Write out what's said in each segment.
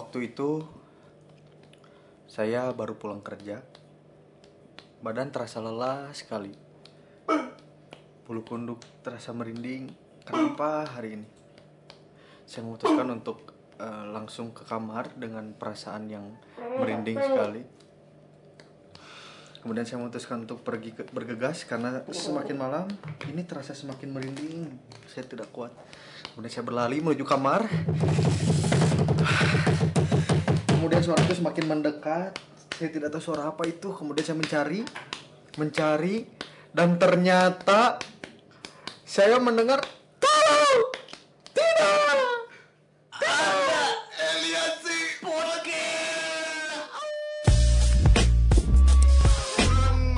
waktu itu saya baru pulang kerja. Badan terasa lelah sekali. Bulu kunduk terasa merinding. Kenapa hari ini? Saya memutuskan untuk eh, langsung ke kamar dengan perasaan yang merinding sekali. Kemudian saya memutuskan untuk pergi ke, bergegas karena semakin malam ini terasa semakin merinding. Saya tidak kuat. Kemudian saya berlari menuju kamar. Kemudian suara itu semakin mendekat. Saya tidak tahu suara apa itu. Kemudian saya mencari, mencari, dan ternyata saya mendengar tolong, tidak,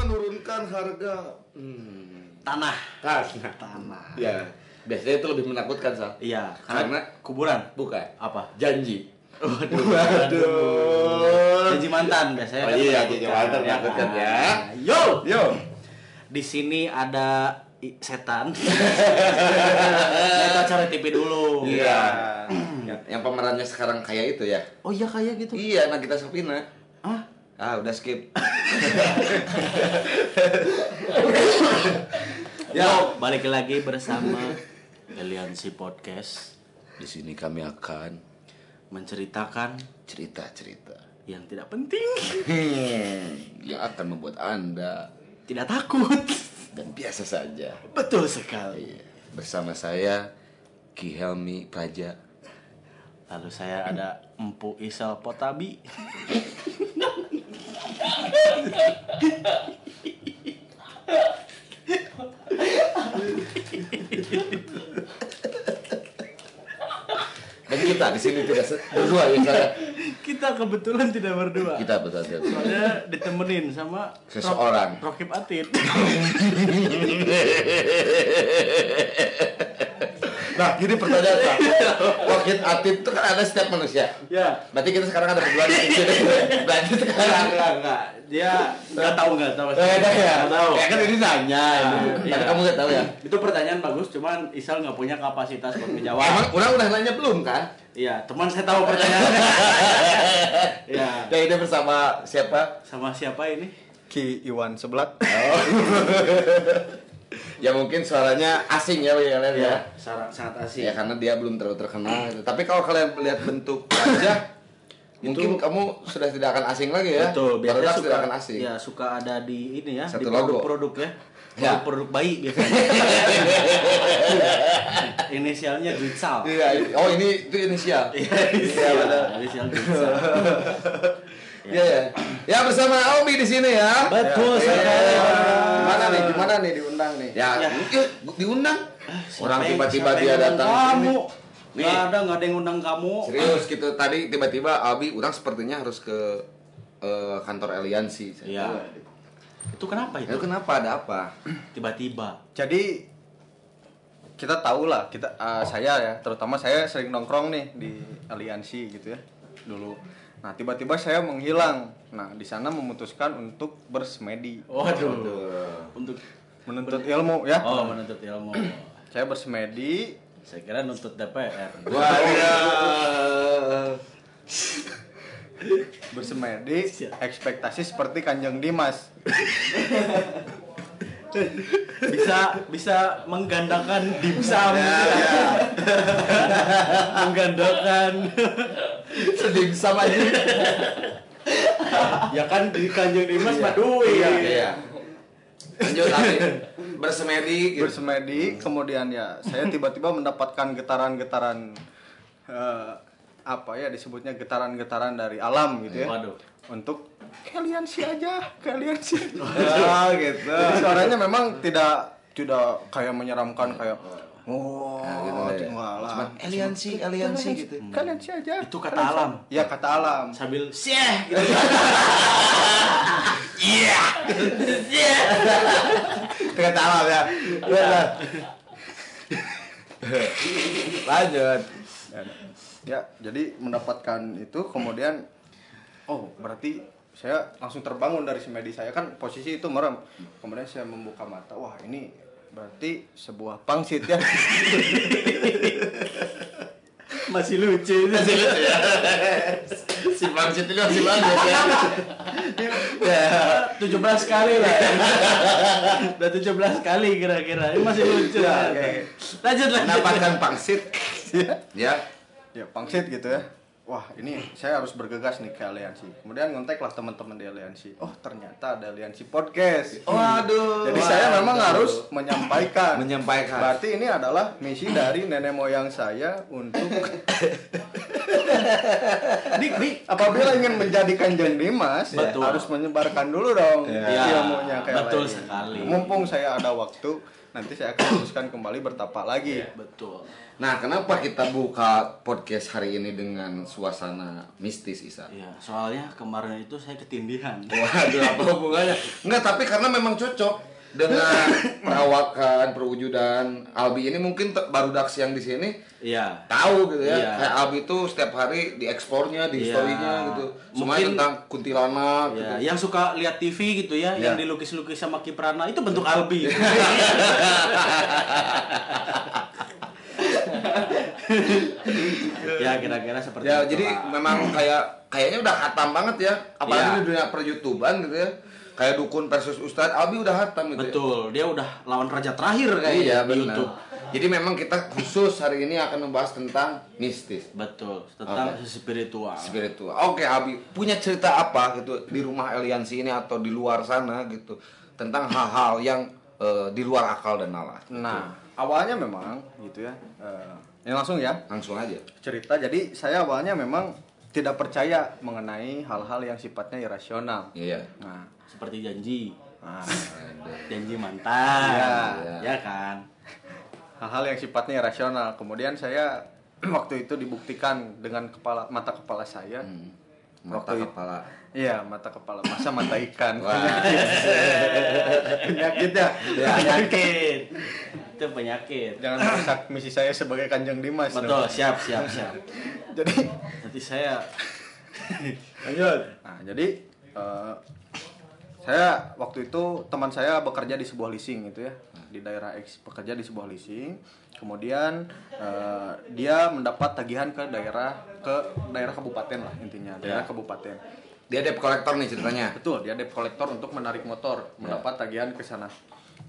menurunkan harga hmm, Tanah. tanah. Tanah. Ya, biasanya itu lebih menakutkan sal. Iya, Karena karena kuburan. bukan Apa? janji. Waduh. Waduh. Janji mantan biasanya. Oh iya, janji mantan menakutkan ya. Yo. Yo. Di sini ada setan. Kita cari TV dulu. Iya. yang, yang pemerannya sekarang kayak itu ya. Oh iya kayak gitu. Iya, Nagita Sofina. Ah, Ah, udah skip. ya, balik lagi bersama Aliansi Podcast Di sini kami akan menceritakan cerita-cerita yang tidak penting, yang akan membuat Anda tidak takut. dan biasa saja. Betul sekali. Iya. Bersama saya Ki Helmi Praja. Lalu saya ada Empu Isal Potabi. Dan kita di sini tidak berdua ya saya. Kita kebetulan tidak berdua. Kita betul betul. Soalnya ditemenin sama Seseorang. Rok- Rokib Atit. Nah, gini pertanyaan Pak. Wakil atib itu kan ada setiap manusia. ya. Berarti kita sekarang ada berdua di sini. Berarti Enggak, sekarang enggak, enggak. Dia enggak tahu enggak tahu. Eh, dah ya. Tahu. Ya kan ini nanya. Iya. Tapi kamu nggak tahu ya. Itu pertanyaan bagus, cuman Isal nggak punya kapasitas buat menjawab. Emang orang udah nanya belum kan? Iya, teman saya tahu pertanyaannya. Iya. Ya ini bersama siapa? Sama siapa ini? Ki Iwan Sebelat. Oh. ya mungkin suaranya asing ya bagi kalian ya. sangat sangat asik. Ya karena dia belum terlalu terkenal. gitu. Tapi kalau kalian lihat bentuk wajah, mungkin kamu sudah tidak akan asing lagi ya. Betul, biasanya tidak akan asing. Ya, suka ada di ini ya, Satu di logo. produk-produk ya. Ya. Produk-produk bayi biasanya. Inisialnya Gritsal. Iya, oh ini itu inisial. Iya, Iya. Inisial Gritsal. Iya ya. Ya bersama Omi di sini ya. Betul Ya, sekali. iya. Gimana nih? Gimana nih diundang nih? Ya, Ya. diundang. Orang Siapa yang- tiba-tiba dia datang Kamu. Nih. Nggak ada, nggak ada yang undang kamu. Serius gitu tadi tiba-tiba Abi orang sepertinya harus ke eh, kantor aliansi. Iya. Itu kenapa Itu itu? kenapa ada apa? Tiba-tiba. Jadi kita tahu lah kita eh, saya ya terutama saya sering nongkrong nih di aliansi gitu ya dulu. Nah tiba-tiba saya menghilang. Nah di sana memutuskan untuk bersemedi, Waduh. Untuk menuntut ilmu ya. oh menuntut ilmu. Saya bersemedi. Saya kira nuntut DPR. Waduh. bersemedi ekspektasi seperti Kanjeng Dimas bisa bisa menggandakan dimsum menggandakan Sedih sama aja. ya kan di Kanjeng Dimas mah duit Iya, iya. Lanjut Abi. Bersemedi gitu. bersemedi kemudian ya saya tiba-tiba mendapatkan getaran-getaran eh, apa ya disebutnya getaran-getaran dari alam gitu ya Waduh. untuk kalian sih aja kalian sih ah gitu Jadi suaranya memang tidak tidak kayak menyeramkan kayak oh Nah, gitu deh. lah Cuman aliansi, aliansi gitu. kalian sih aja Itu kata Kalian sih- alam. ya kata alam sambil syeh gitu. itu kata alam ya Udah. Lanjut. Ya jadi mendapatkan itu kemudian oh berarti saya langsung terbangun dari semedi saya kan posisi itu merem kemudian saya membuka mata wah ini berarti sebuah pangsit ya Masih lucu itu. Masih lucu ya. si bangsit ini masih banyak ya. Ya, 17 kali lah. Udah 17 kali kira-kira. Ini masih lucu. Ya, ya. oke. Lanjut lanjut. Mendapatkan pangsit. Ya. Ya pangsit gitu ya wah ini saya harus bergegas nih ke aliansi kemudian ngontek lah teman-teman di aliansi oh ternyata ada aliansi podcast Waduh. jadi saya memang harus menyampaikan Menyampaikan. berarti ini adalah misi dari nenek moyang saya untuk Dik, dik. apabila ingin menjadi kanjeng Dimas ya, Betul. harus menyebarkan dulu dong Ya, ilmunya kayak betul lain. sekali. mumpung saya ada waktu nanti saya akan teruskan kembali bertapa lagi Betul. Nah, kenapa kita buka podcast hari ini dengan suasana mistis, Isa? Iya, soalnya kemarin itu saya ketindihan. Waduh, apa hubungannya? Enggak, tapi karena memang cocok dengan perawakan, perwujudan Albi ini mungkin baru Dax yang di sini Iya. tahu gitu ya. Iya. Kayak Albi itu setiap hari di ekspornya, di Iya. story-nya gitu. Semuanya Mungkin- tentang kuntilanak Ya, gitu. yang suka lihat TV gitu ya, Ya. yang dilukis-lukis sama Kiprana itu bentuk Albi. ya kira-kira seperti Ya, itu jadi lah. memang kayak kayaknya udah hatam banget ya. Apalagi Iya. di dunia per-YouTubean gitu ya. Kayak dukun versus ustadz, Albi udah hatam gitu ya. betul, dia udah lawan raja terakhir kayaknya Iya di benar. YouTube. Jadi memang kita khusus hari ini akan membahas tentang mistis, Betul, tentang Oke. spiritual. spiritual. Oke, Abi, punya cerita apa gitu di rumah aliansi ini atau di luar sana gitu tentang hal-hal yang eh, di luar akal dan nalar. nah awalnya memang gitu ya eh, ini langsung ya Langsung aja. cerita jadi saya awalnya memang tidak percaya mengenai hal-hal yang sifatnya irasional Iya. nah, Seperti janji, nah janji mantan, Iya. ya kan? hal-hal yang sifatnya irasional kemudian saya waktu itu dibuktikan dengan kepala mata kepala saya Hmm. Mata Waktu kepala. iya mata kepala masa mata ikan Wah. penyakit ya Penyakit, itu penyakit. jangan merusak misi saya sebagai kanjeng dimas dong. Betul, siap, siap, siap. jadi Nanti saya lanjut nah jadi eh, saya waktu itu teman saya bekerja di sebuah leasing gitu ya. Di daerah X bekerja di sebuah leasing. Kemudian eh, dia mendapat tagihan ke daerah ke daerah kabupaten lah intinya daerah Ya. kabupaten. Dia debt collector nih ceritanya. betul dia debt collector untuk menarik motor mendapat tagihan ke sana.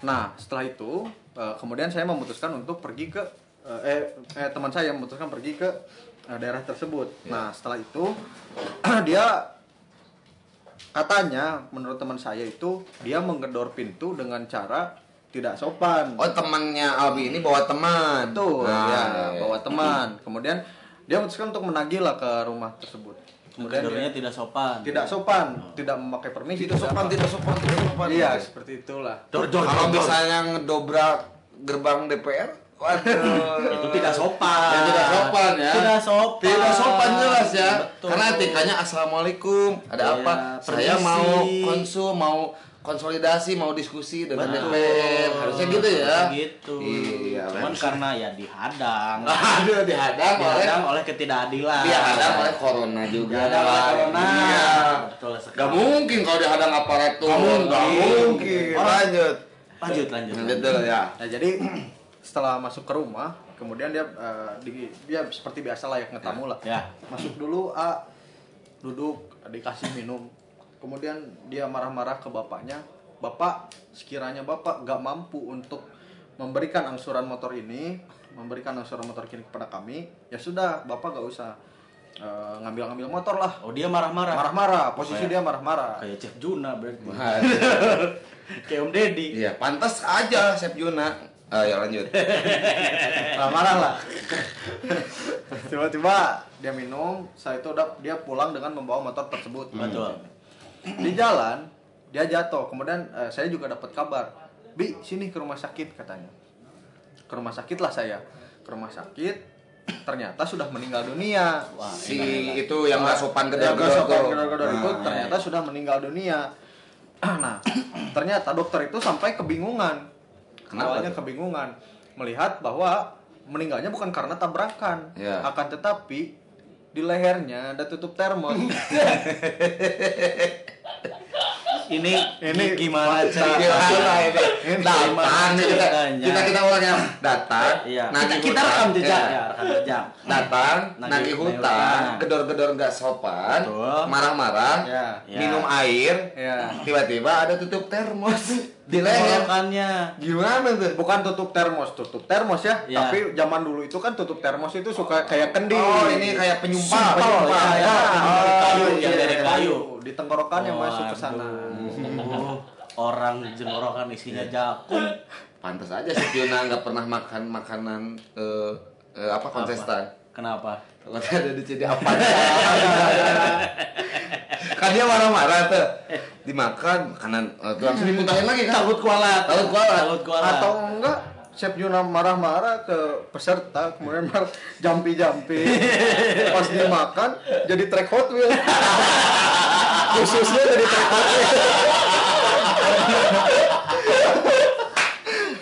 Nah setelah itu eh, kemudian saya memutuskan untuk pergi ke eh, eh teman saya memutuskan pergi ke eh, daerah tersebut. Nah setelah itu dia katanya menurut teman saya itu dia menggedor pintu dengan cara tidak sopan Oh, temannya Albi ini bawa teman. Betul, Nah, ya, iya. bawa teman. Kemudian dia memutuskan untuk menagih lah ke rumah tersebut. Kemudian dia tidak sopan. tidak sopan, tidak memakai permisi. Tidak sopan, tidak sopan, tidak sopan. Iya, seperti itulah. Dor, dor, Kalau misalnya ngedobrak gerbang DPR, waduh. itu tidak sopan. Ya, tidak sopan ya. Tidak sopan. Tidak sopan jelas ya. Betul. Karena etikanya assalamualaikum. Ada Iya, apa? Saya permisi. mau konsum, mau konsolidasi, mau diskusi dengan Betul. DPR. Harusnya gitu ya. Gitu. Iya. Cuman karena ya dihadang. Aduh, dihadang oleh dihadang oleh ketidakadilan. dihadang oleh corona juga. Dihadang oleh corona. Iya. Betul sekali. Gak mungkin kalau dihadang aparatur. Gak mungkin. Gak mungkin. Orang- Lanjut. Lanjut, lanjut. Betul ya. Nah, jadi setelah masuk ke rumah, kemudian dia eh, di- dia seperti biasa layaknya tamu lah. Ya. Masuk dulu, A duduk, dikasih minum. Kemudian dia marah-marah ke bapaknya. Bapak, sekiranya bapak gak mampu untuk memberikan angsuran motor ini, memberikan angsuran motor ini kepada kami, ya sudah, bapak gak usah eh, ngambil-ngambil motor lah. Oh, dia marah-marah. Marah-marah, posisi Kayak- dia marah-marah. Kayak Chef Juna berarti. Kayak Om Deddy. Iya, pantas aja Chef Juna. Ayo lanjut. marah-marah lah. Tiba-tiba dia minum saya itu udah dia pulang dengan membawa motor tersebut. Betul. di jalan dia jatuh. Kemudian eh, saya juga dapat kabar bi sini ke rumah sakit katanya. Ke rumah sakit lah saya. Ke rumah sakit ternyata sudah meninggal dunia. Wah, Si enak, itu yang nggak sopan gedor-gedor itu Nah, ternyata sudah meninggal dunia. Nah ternyata dokter itu sampai kebingungan Kenapa awalnya tuh? kebingungan melihat bahwa meninggalnya bukan karena tabrakan Ya. akan tetapi di lehernya ada tutup termos ini Ini gimana cerita? Gimana ini? Datang kita kita kita orangnya datang, Iya. nagih Kita, rekam jejak Ya. ya, rekam jejak. Datang, hutang, hutang. gedor-gedor nggak sopan, marah-marah, Ya. Minum air, Ya. tiba-tiba ada tutup termos di leher. Tenggorokannya. Gimana tuh? Bukan tutup termos, tutup termos ya. Ya. Tapi zaman dulu itu kan tutup termos itu suka kayak kendi. Oh, ini kayak penyumpal, Sumpal, penyumpal. ya, ya. Oh, Kayu, yang iya, dari iya, kayu. Di tenggorokan yang masuk ke sana. Orang jenggorokan isinya jakun. Pantas aja si Fiona nggak pernah makan makanan eh, eh, apa kontestan. Kenapa? Takutnya ada di jadi apa? kan dia marah-marah tuh. Dimakan makanan eh, langsung dimuntahin lagi kan. Takut kualat. Takut kualat. Takut kualat. Atau enggak Chef Yuna marah-marah ke peserta kemudian marah jampi-jampi pas dia makan jadi track Hot Wheel khususnya jadi track Hot Wheel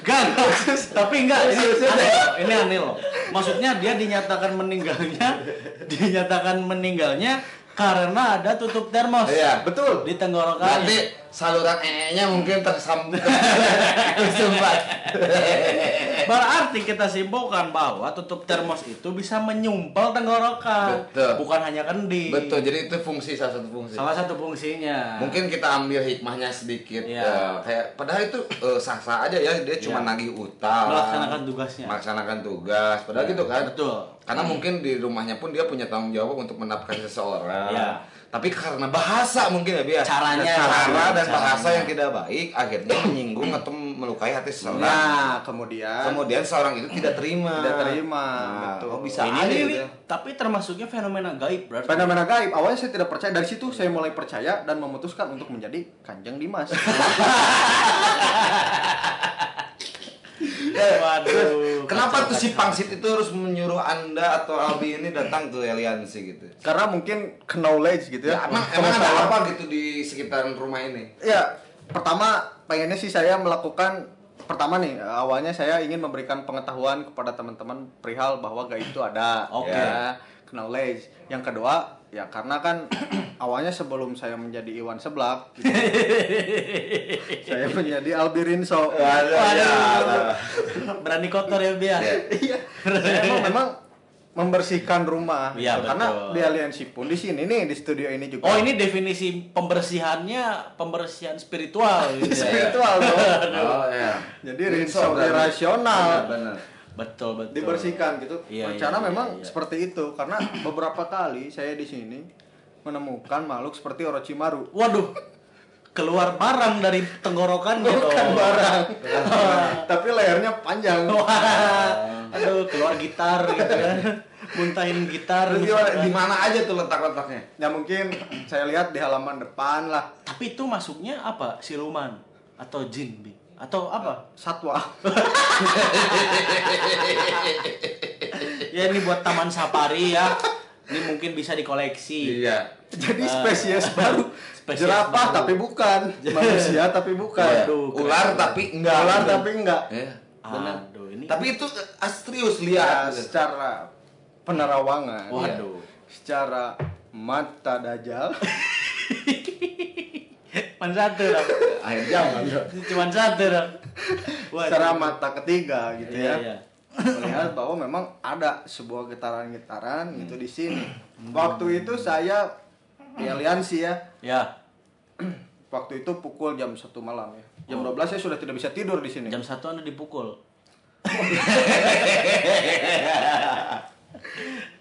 Gan, tapi enggak ini aneh, ini aneh loh. Maksudnya dia dinyatakan meninggalnya, dinyatakan meninggalnya karena ada tutup termos. Iya. betul Di tenggorokannya. Berarti saluran ee-nya mungkin tersambung tersumbat. Berarti kita simpulkan bahwa tutup termos itu bisa menyumpal tenggorokan, Betul. bukan hanya kendi. Betul, jadi itu fungsi salah satu fungsi. Salah satu fungsinya. Mungkin kita ambil hikmahnya sedikit Iya. eh, kayak padahal itu eh, sah-sah aja ya dia cuma Iya. nagih utang Melaksanakan tugasnya. melaksanakan tugas padahal Iya, gitu kan betul. karena mungkin di rumahnya pun dia punya tanggung jawab untuk menafkahi seseorang Iya. Tapi karena bahasa mungkin ya Bia. Caranya. cara dan bahasa Caranya. yang tidak baik akhirnya menyinggung atau melukai hati seseorang nah kemudian kemudian seorang itu tidak terima Tidak terima, nah, betul. oh, bisa ini, aja ini, gitu ya. tapi termasuknya fenomena gaib berarti. fenomena gaib awalnya saya tidak percaya dari situ saya mulai percaya dan memutuskan untuk menjadi kanjeng Dimas Waduh. Kenapa kacau, tuh si pangsit itu harus menyuruh anda atau Albi ini datang ke aliansi gitu? karena mungkin knowledge gitu Ya, ya, emang, emang ada apa gitu di sekitaran rumah ini? Ya, pertama pengennya sih saya melakukan pertama nih awalnya saya ingin memberikan pengetahuan kepada teman-teman perihal bahwa gaib itu ada. Oke. Ya, knowledge. Yang kedua, ya karena kan awalnya sebelum saya menjadi Iwan Seblak, gitu, saya menjadi Albi Rinso. Waduh. Berani kotor ya biar. Iya. saya emang memang membersihkan rumah. Iya, gitu. Karena betul. di aliansi pun di sini nih di studio ini juga. Oh ini definisi pembersihannya pembersihan spiritual gitu ya. spiritual dong. Oh ya. Jadi Rinso rasional. Benar. Betul betul. dibersihkan gitu. Iya, Rencana iya, memang iya, iya. seperti itu karena beberapa kali saya di sini menemukan makhluk seperti Orochimaru. Waduh. Keluar barang dari tenggorokannya Bukan dong. barang, tapi lehernya panjang. Wah. Aduh, keluar gitar gitu kan. Muntahin gitar. Di mana aja tuh letak-letaknya? Ya mungkin saya lihat di halaman depan lah Tapi itu masuknya apa? Siluman atau jin, Bi? Atau apa? satwa. Ya ini buat taman safari ya. Ini mungkin bisa dikoleksi. Iya. Jadi Ah. spesies baru. Spesies Jerapah baru. tapi bukan, manusia tapi bukan. Waduh, keren. Ular tapi enggak. Ular tapi enggak. Ya. Benar. Aduh, ini Tapi itu eh, serius Ya, lihat. secara penerawangan, Waduh. secara mata dajal, Cuman satu dong. Akhir zaman. Cuman satu dong. Secara mata ketiga gitu Iya, ya. iya. melihat bahwa memang ada sebuah getaran-getaran gitu di sini. Waktu itu saya di aliansi ya. Ya, Waktu itu pukul jam 1 malam ya. Jam 12 saya sudah tidak bisa tidur di sini. jam satu anda dipukul.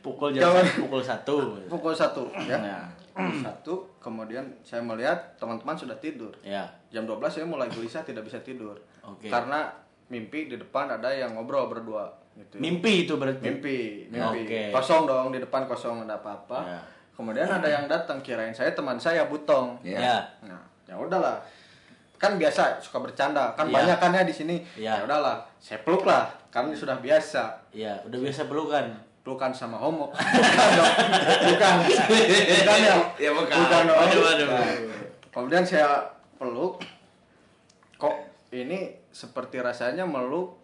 pukul jam satu, pukul satu. Pukul 1 ya. Nah, Satu, kemudian saya melihat teman-teman sudah tidur. ya. Jam 12 saya mulai gelisah tidak bisa tidur. Oke. Karena mimpi di depan ada yang ngobrol berdua gitu. Mimpi itu berarti. mimpi mimpi Oke. kosong dong di depan kosong ada apa-apa Ya. kemudian ada yang datang kirain saya teman saya butong Ya. Ya. nah ya udahlah kan biasa suka bercanda kan Iya. banyak kan ya di sini Iya. ya udahlah saya peluk lah kami sudah biasa Ya, udah biasa pelukan. Pelukan sama homo bukan dong bukan bukan ya Ya, bukan. bukan dong Waduh, waduh. Nah, kemudian saya peluk kok ini seperti rasanya meluk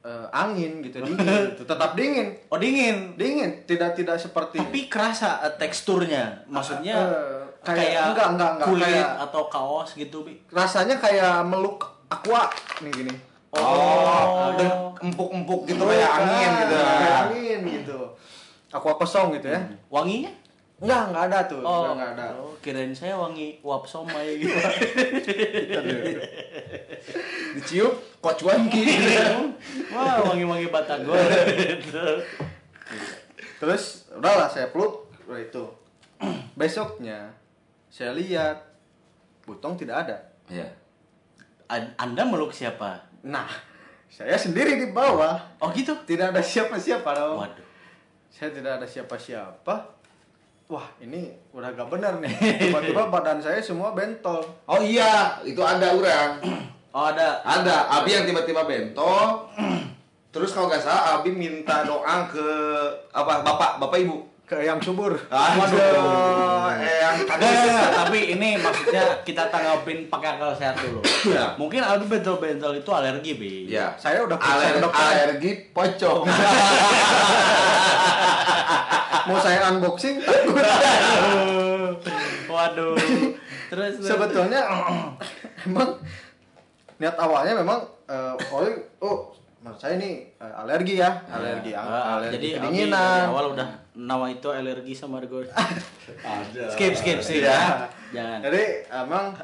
eh, angin gitu dingin gitu. tetap dingin Oh, dingin. dingin tidak tidak seperti Tapi kerasa eh, teksturnya. Maksudnya Eh, Kayak- kayak enggak, enggak, enggak, kulit kayak- atau kaos gitu bi rasanya kayak meluk aqua nih gini Oh, dan empuk-empuk gitu kayak angin gitu. kayak angin gitu. Aqua kosong gitu ya. Wanginya? Enggak enggak ada tuh. Oh. Enggak ada. Oh, kirain saya wangi uap somai gitu Dicium kocuan gitu. wah wangi-wangi batagor gitu. Terus udahlah saya peluk. Udah itu. Besoknya saya lihat butong tidak ada. Iya. An- anda meluk siapa nah saya sendiri di bawah. Oh gitu? Tidak ada siapa-siapa dong. Waduh. Saya tidak ada siapa-siapa. Wah ini udah gak benar nih. Tiba-tiba badan saya semua bentol. Oh iya, itu ada orang. oh ada. Ada. Abi yang tiba-tiba bentol. Terus kalau nggak salah Abi minta doa ke apa? Bapak bapak ibu. Ke yang subur Waduh, eh yang tadi nggak, nggak. tapi ini maksudnya kita tanggapin pakai akal sehat dulu. Iya. Mungkin Albi bentol-bentol itu alergi, Bi. Ya, Saya udah aler ke dokter. alergi pocong. mau saya unboxing takut Waduh. Terus sebetulnya emang niat awalnya memang eh, oh, oh menurut saya ini eh, alergi ya alergi Ah, alergi jadi kedinginan dari awal udah nama itu alergi sama Argo. Ada. Skip skip sih ya. Jangan. jadi emang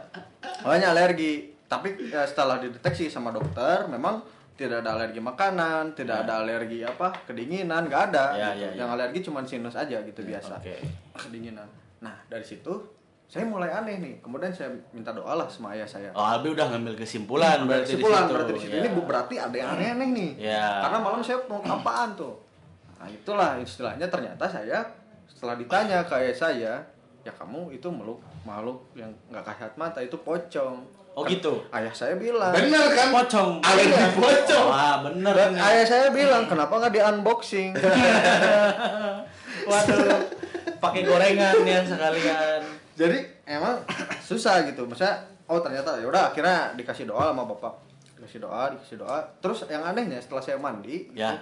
awalnya alergi tapi eh, setelah dideteksi sama dokter memang tidak ada alergi makanan tidak ada alergi apa kedinginan nggak ada Ya, gitu. ya, ya. yang alergi cuma sinus aja gitu biasa Oke. kedinginan nah dari situ saya mulai aneh nih kemudian saya minta doa lah sama ayah saya Oh, Albi udah ngambil kesimpulan berarti kesimpulan di situ. berarti di situ Ya. ini bu- berarti ada yang aneh-aneh nih Ya. karena malam saya mau apaan tuh nah itulah istilahnya ternyata saya setelah ditanya ke ayah saya ya kamu itu meluk makhluk yang nggak kasat mata itu pocong Oh, Kan gitu? ayah saya bilang Bener kan? Pocong. Alergi Iya. pocong. Wah, bener. Dan ayah saya bilang kenapa nggak di unboxing Waduh. Pakai gorengan ya sekalian. Jadi emang susah gitu maksudnya oh ternyata ya udah akhirnya dikasih doa sama bapak dikasih doa dikasih doa terus yang anehnya setelah saya mandi Ya.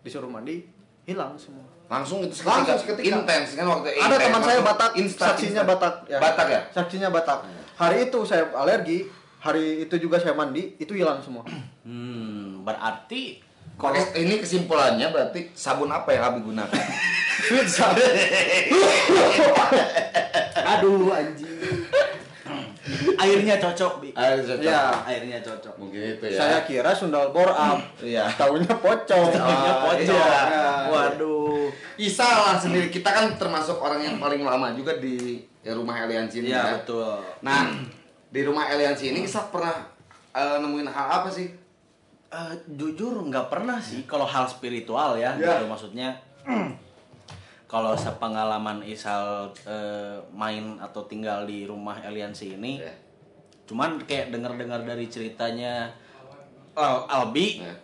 disuruh mandi hilang semua Langsung itu Langsung seketika, seketika. intens kan waktu ada intens, teman saya Batak instan, saksinya instan. Batak Batak ya? saksinya Batak hari itu saya alergi hari itu juga saya mandi itu hilang semua Hmm, berarti Kalau ini kesimpulannya berarti sabun apa yang Abi gunakan? aduh anjing airnya cocok, Bi. Air cocok. ya Airnya cocok. Mungkin itu ya. saya kira sundal bor up Iya. tahunya pocong Taunya Ah, pocong. iya. Waduh. Isa lah sendiri. Kita kan termasuk orang yang paling lama juga di ya, rumah Eliansi ini Iya, ya. betul. Nah, di rumah Eliansi ini Isa pernah eh, nemuin hal apa sih? Eh, jujur nggak pernah sih kalau hal spiritual ya, Ya. gitu maksudnya. kalau sepengalaman Isal eh, main atau tinggal di rumah Eliansi ini, Ya. cuman kayak dengar-dengar dari ceritanya Al- Albi, Ya.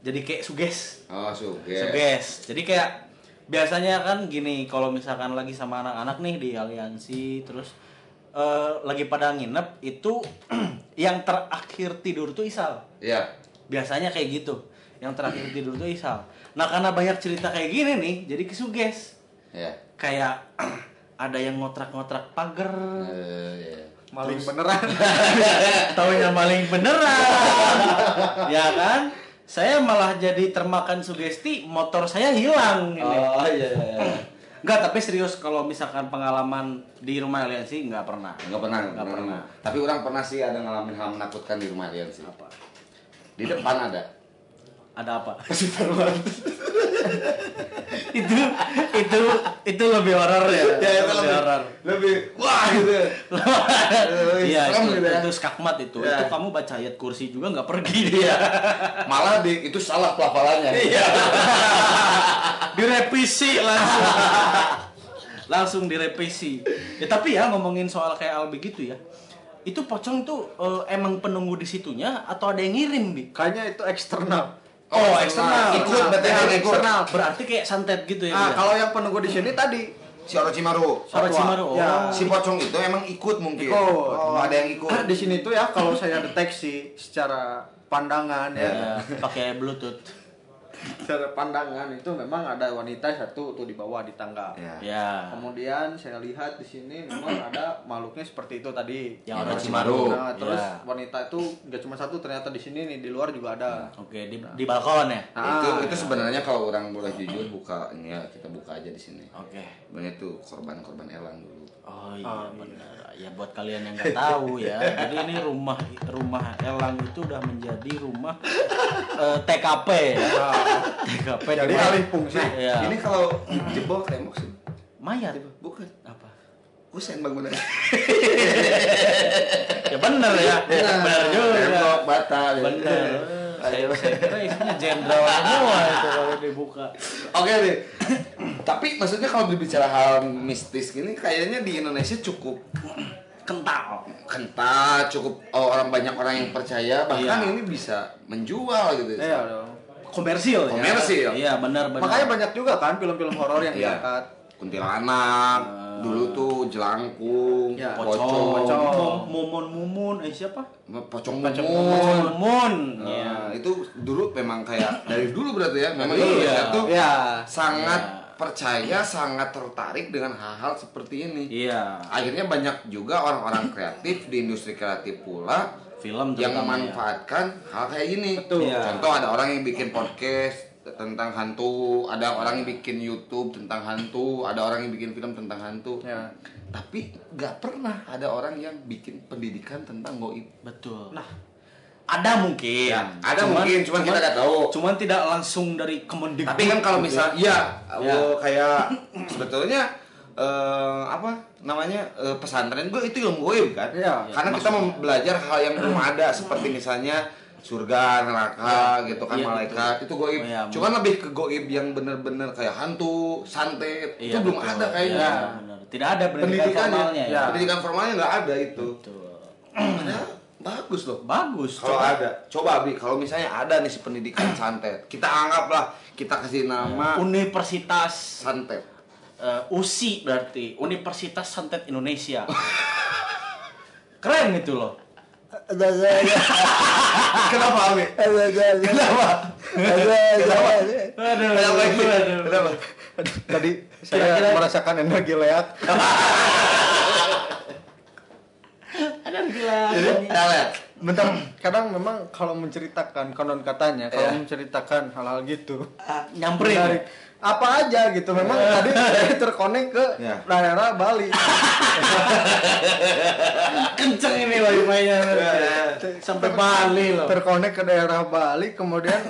jadi kayak suges, Oh, suge. suges. Jadi kayak biasanya kan gini, kalau misalkan lagi sama anak-anak nih di Aliansi, terus eh, lagi pada nginep itu yang terakhir tidur tuh Isal Iya. biasanya kayak gitu yang terakhir tidur tuh Isal nah karena banyak cerita kayak gini nih jadi kesuges Iya. kayak ada yang ngotrak-ngotrak pagar Eh, iya. maling beneran taunya maling beneran ya kan saya malah jadi termakan sugesti motor saya hilang ini Oh, iya iya. iya. Enggak, tapi serius kalau misalkan pengalaman di rumah aliansi nggak pernah. Enggak pernah, Nggak enggak pernah. pernah. Tapi orang pernah sih ada ngalamin hal menakutkan di rumah Eliansi. Apa? Di depan ada. Ada apa? itu itu itu lebih horor ya. lebih horor. lebih wah gitu. Iya, serem itu, gitu ya. itu skakmat itu. Ya. Itu kamu baca ayat kursi juga nggak pergi dia. Malah di itu salah pelafalannya. Iya. direvisi langsung. langsung direvisi. Ya tapi ya ngomongin soal kayak Albi gitu ya. Itu pocong tuh eh, emang penunggu di situnya atau ada yang ngirim, Bi? kayaknya itu eksternal Oh, eksternal. Ikut Ya, yang ikut. eksternal. Berarti kayak santet gitu ya. ah ya? kalau yang penunggu di sini tadi Si Orochimaru. Orang Cimaru. Oh. Ya. Si pocong itu emang ikut mungkin. Ikut. Oh, ada yang ikut. Ah, di sini tuh ya kalau saya deteksi secara pandangan ya Ya, pakai bluetooth. Secara pandangan itu memang ada wanita satu tuh di bawah di tangga. Ya. Ya. Kemudian saya lihat di sini memang ada makhluknya seperti itu tadi. Yang orang orang Cimaru. Nah, terus Ya. wanita itu nggak cuma satu ternyata di sini nih di luar juga ada. Oke, di, di balkon ya. itu Ah. itu sebenarnya kalau orang boleh jujur buka ini ya kita buka aja di sini. Oke. Sebenarnya itu korban-korban elang dulu. Oh iya benar. Ya buat kalian yang nggak tahu ya. Jadi ini rumah rumah Elang itu udah menjadi rumah eh, TKP ya. TKP Jadi alih fungsi. Iya. Ini kalau jebol tembok sih. mayat. Bukan. Apa? Kusen bangunan. Ya benar ya. Benar juga. Tembok bata. gitu. Benar. Saya, saya kira isinya jenderal semua itu kalau dibuka. Oke nih. Tapi maksudnya kalau berbicara hal mistis gini kayaknya di Indonesia cukup Kental. kental, cukup oh, orang banyak orang yang percaya bahkan Iya. ini bisa menjual gitu. Iya dong. Komersil ya. Komersil. Iya benar benar. Makanya banyak juga kan film-film horor yang Iya. diangkat. Kuntilanak, dulu tuh jelangkung, Ya. pocong, pocong, Pocong. Mum- mumun mumun eh siapa? pocong Pocong mumun. Mumun. Nah, Iya. itu dulu memang kayak dari dulu berarti ya, memang Iya. Indonesia tuh Iya. sangat Iya. percaya, sangat tertarik dengan hal-hal seperti ini. Iya. Akhirnya banyak juga orang-orang kreatif di industri kreatif pula Film yang ya. memanfaatkan hal kayak gini. Betul. Iya. Contoh ada orang yang bikin podcast tentang hantu, ada orang yang bikin YouTube tentang hantu, ada orang yang bikin film tentang hantu. Ya. Tapi nggak pernah ada orang yang bikin pendidikan tentang goib. Betul. Nah, ada mungkin. Ya, ada mungkin, cuman kita nggak tahu. Cuman tidak langsung dari Kemendikbud. Tapi kan kalau gitu misal, ya. ya, Ya. oh, kayak sebetulnya eh, apa namanya eh, pesantren gue itu ilmu goib kan? Iya. Karena kita mau belajar hal yang belum ada seperti misalnya surga, neraka, gitu kan, Iya, malaikat itu goib. Oh, iya, Cuman lebih ke goib yang bener-bener kayak hantu, santet itu Iya, belum betul. ada kayaknya. Iya, benar. Tidak ada pendidikan Pendidikannya, formalnya ya. ya. pendidikan formalnya nggak ada itu. Betul. Bagus loh. Bagus. Kalau coba. ada, coba Abi, kalau misalnya ada nih si pendidikan santet, kita anggaplah kita kasih nama Universitas santet. eh, USI berarti Universitas Santet Indonesia. Keren itu loh. Kenapa Abi? Kenapa? Aduh, Kenapa ini? aduh. Kenapa? Tadi saya Kira-kira- merasakan energi leak. Ada gila. Ya, lihat. Bentar, kadang memang kalau menceritakan konon katanya, kalau Iya. menceritakan hal-hal gitu, Ah, Nyamperin. menarik. Apa aja gitu. Memang tadi saya terkonek ke Iya. daerah Bali. Kenceng ini wifi-nya. Sampai Bali loh. Terkonek ke daerah Bali, kemudian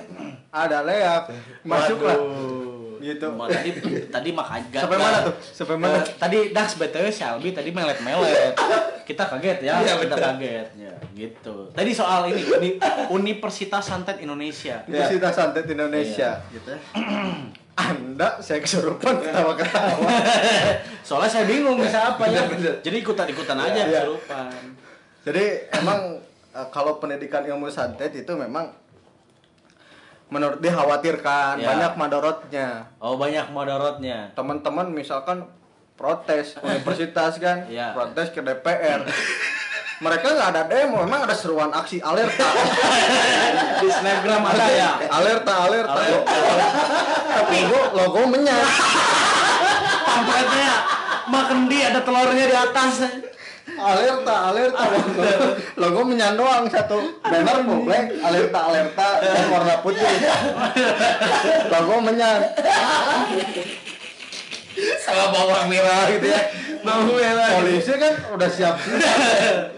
ada leak, masuk lah. Waduh. Gitu. Ma- tadi tadi makanya Sampai mana tuh? Sampai mana? Eh, tadi Dax BTW Shelby tadi melet-melet. Kita kaget ya, Iya, kita bener. kaget ya, gitu. Tadi soal ini Uni- Universitas Santet Indonesia. Universitas Santet Indonesia, gitu. Anda saya kesurupan ketawa-ketawa. Soalnya saya bingung bisa apa ya. Jadi ikutan-ikutan aja Iya. kesurupan. Jadi emang eh, kalau pendidikan ilmu santet itu memang menurut dikhawatirkan Ya. banyak madorotnya. Oh, banyak madorotnya. Teman-teman misalkan protes universitas kan, Iya. protes ke DPR. Mereka nggak ada demo, memang ada seruan aksi alerta. Di snapgram ada ya. alerta, alerta. Tapi logo, logo menyat. Pamfletnya makan di ada telurnya di atas. Alerta, alerta. Logo, logo menyan doang satu. Banner black, alerta, alerta dan warna putih. Logo menyan. Sama bawang merah gitu ya. Bawang merah. Polisi kan udah siap-siap.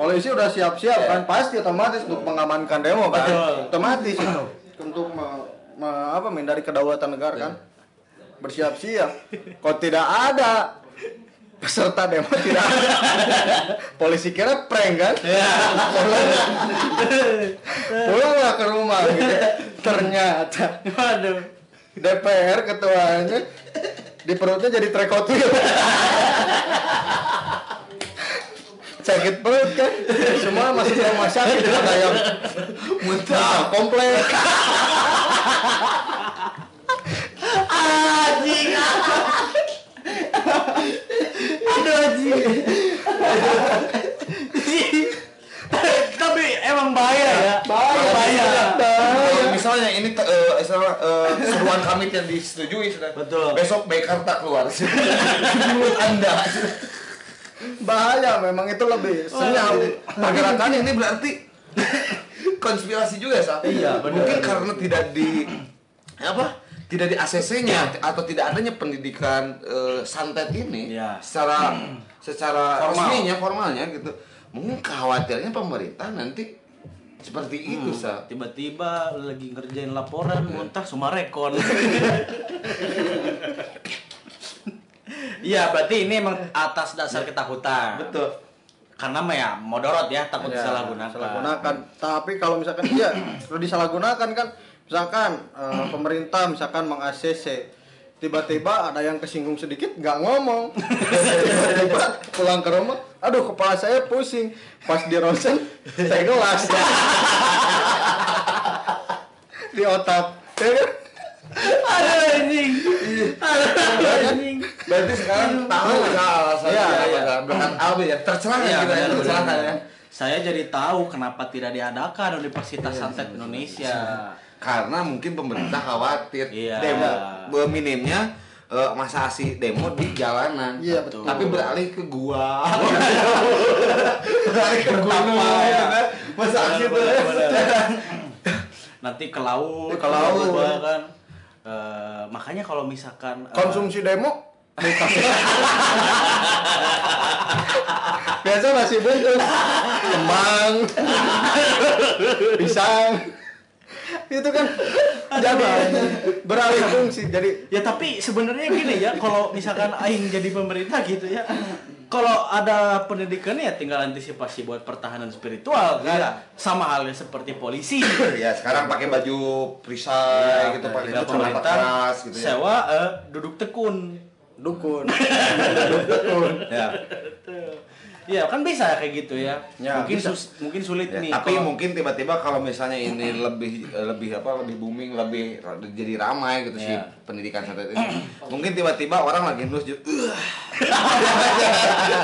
Polisi udah siap-siap kan pasti otomatis untuk mengamankan demo kan. Betul. Otomatis untuk me- me- apa menghindari kedaulatan negara kan. Bersiap-siap. Kok tidak ada peserta demo tidak ada. Polisi kira prank kan? Pulanglah ke rumah gitu. Ternyata Waduh. DPR ketuanya di perutnya jadi trekotil sakit perut kan semua masuk rumah sakit ada yang muntah komplek Anjing. Aduh anjing. Tapi emang bahaya ya. bahaya Bahaya. Kalau misalnya ini eh, eh, seruan kami yang disetujui sudah. Betul. Besok Bekarta keluar. Menurut Anda. Bahaya memang itu lebih senyap Pergerakan ini berarti konspirasi juga sa. Iya, benar. Mungkin karena tidak di apa? Tidak di ACC-nya atau tidak adanya pendidikan eh, santet ini Iya. secara secara Formal. resminya formalnya gitu. Mungkin khawatirnya pemerintah nanti seperti itu Hmm. sa. Tiba-tiba lagi ngerjain laporan muntah sumarekon. Iya, berarti ini emang atas dasar ketakutan. Betul. Karena mah ya modorot ya, takut Ya, disalahgunakan. salahgunakan. Tapi kalau misalkan iya, kalau disalahgunakan kan misalkan eh, pemerintah misalkan meng ACC tiba-tiba ada yang kesinggung sedikit nggak ngomong tiba-tiba pulang ke rumah aduh kepala saya pusing pas di ronsen saya gelas di otak ya kan? Aduh anjing. Berarti sekarang tahu ya alasannya Iya, apa iya. kan? Berkat Albi ya. Tercerah Iya, kita ya, tercerah benar. ya. Saya jadi tahu kenapa tidak diadakan Universitas Santet Indonesia. Karena mungkin pemerintah khawatir Iya. demo eh, minimnya eh, masa aksi demo di jalanan. Iya, betul. Tapi beralih ke gua. beralih ke gunung. Ya. gitu kan. Masa aksi itu. Benar, benar. Nanti ke laut, Ke laut. kan. Eh, makanya kalau misalkan eh, konsumsi demo? Biasa nasi bungkus. Kembang. Pisang itu kan jadi beralih fungsi jadi Ya tapi sebenarnya gini ya, kalau misalkan aing jadi pemerintah gitu ya, kalau ada pendidikan ya tinggal antisipasi buat pertahanan spiritual kan. Iya. Sama halnya seperti polisi. ya sekarang pakai baju perisai gitu pakai celana pemerintah keras gitu ya. sewa eh, duduk tekun. dukun dukun Ya. Iya kan bisa kayak gitu ya. Ya, mungkin bisa. sus- mungkin sulit Ya, nih. tapi kalau- mungkin tiba-tiba kalau misalnya ini lebih lebih apa lebih booming lebih jadi ramai gitu sih Ya. pendidikan santet ini mungkin tiba-tiba orang lagi nulis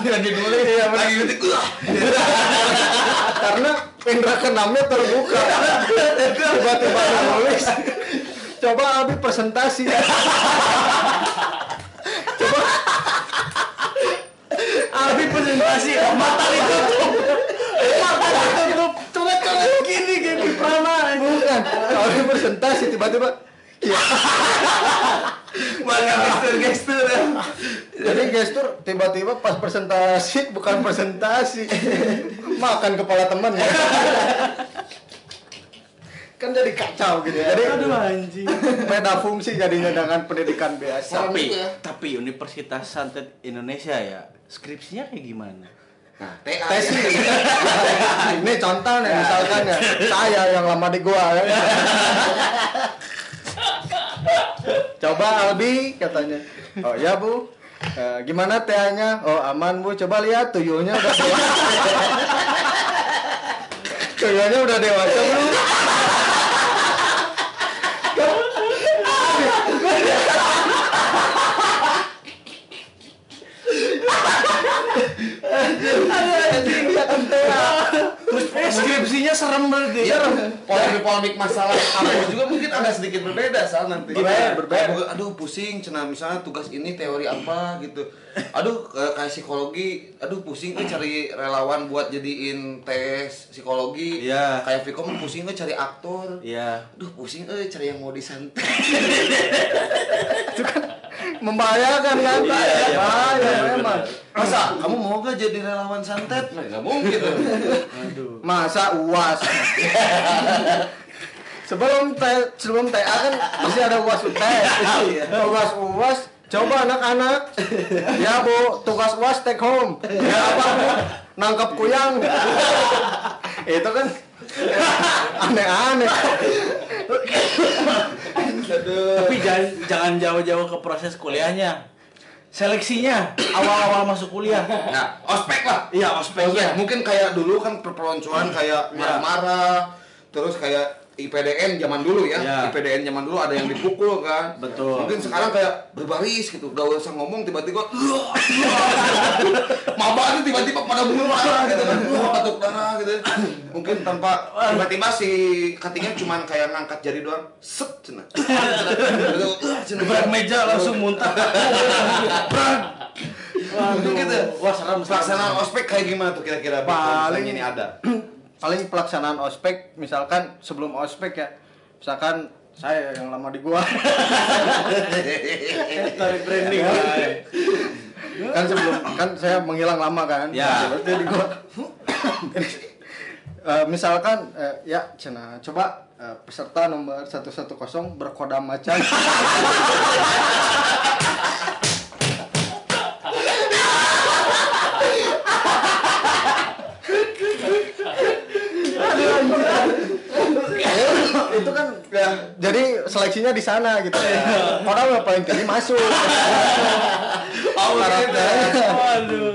lagi nulis lagi ngetik "Uh." karena indra keenamnya terbuka tiba-tiba nulis coba Albi presentasi Albi presentasi mata ditutup. Mata ditutup. Coret-coret gini gini prana. bukan Albi presentasi tiba-tiba iya. banyak gestur-gestur ya. jadi gestur tiba-tiba pas presentasi bukan presentasi makan kepala teman kan jadi kacau gitu ya. jadi Aduh anjing. beda fungsi jadinya dengan pendidikan biasa Tapi juga ya. tapi Universitas Santet Indonesia ya skripsinya kayak gimana? nah TA tes ya. ini contoh nih misalkan ya saya yang lama di gua ya. coba Albi katanya oh ya bu Eh, gimana TA-nya oh aman bu coba lihat tuyulnya udah dewasa tuyulnya udah dewasa belum Terus skripsinya serem berarti. Iya, polemik-polemik masalah kampus juga mungkin agak sedikit berbeda soal nanti. Berbeda, berbeda. Aduh pusing, cina misalnya tugas ini teori apa gitu. Aduh kayak psikologi, aduh pusing eh cari relawan buat jadiin tes psikologi. Iya. Kayak Vicom pusing eh cari aktor. Iya. Aduh pusing eh cari yang mau disantet. Membahayakan kan? Iya, iya, bahaya benar, memang. Masa kamu mau gak jadi relawan santet? Nah, mungkin. Aduh. masa uas? Sebelum tes sebelum TA kan masih ada uas tes uas uas. Coba anak-anak. Ya bu. Tugas uas take home. Ya apa bu? Nangkap kuyang. Itu kan aneh-aneh Tapi jangan jangan jauh-jauh ke proses kuliahnya. Seleksinya awal-awal masuk kuliah. Nah, ospek lah. Iya, Ospek. Mungkin kayak dulu kan perpeloncoan kayak Iya. marah-marah, terus kayak IPDN zaman dulu ya. Iya. IPDN zaman dulu ada yang dipukul kan. Betul. Mungkin sekarang kayak berbaris gitu, gak usah ngomong tiba-tiba maba tuh tiba-tiba pada mulai gitu kan Wah, batuk darah gitu mungkin tanpa tiba-tiba si katingnya cuman kayak ngangkat jari doang set cina. Gebrak meja langsung muntah. Waduh, gitu. Wah, serem. Pelaksanaan ospek kayak gimana tuh kira-kira Paling- ini ada. paling pelaksanaan ospek misalkan sebelum ospek ya misalkan saya yang lama di gua Tarik branding. kan sebelum kan saya menghilang lama kan Ya. Berarti di gua Eh, misalkan eh, ya cina coba eh, peserta nomor 110 berkodam macan itu kan ya, jadi seleksinya di sana gitu kodam yang paling tinggi masuk Oh, gitu. Waduh.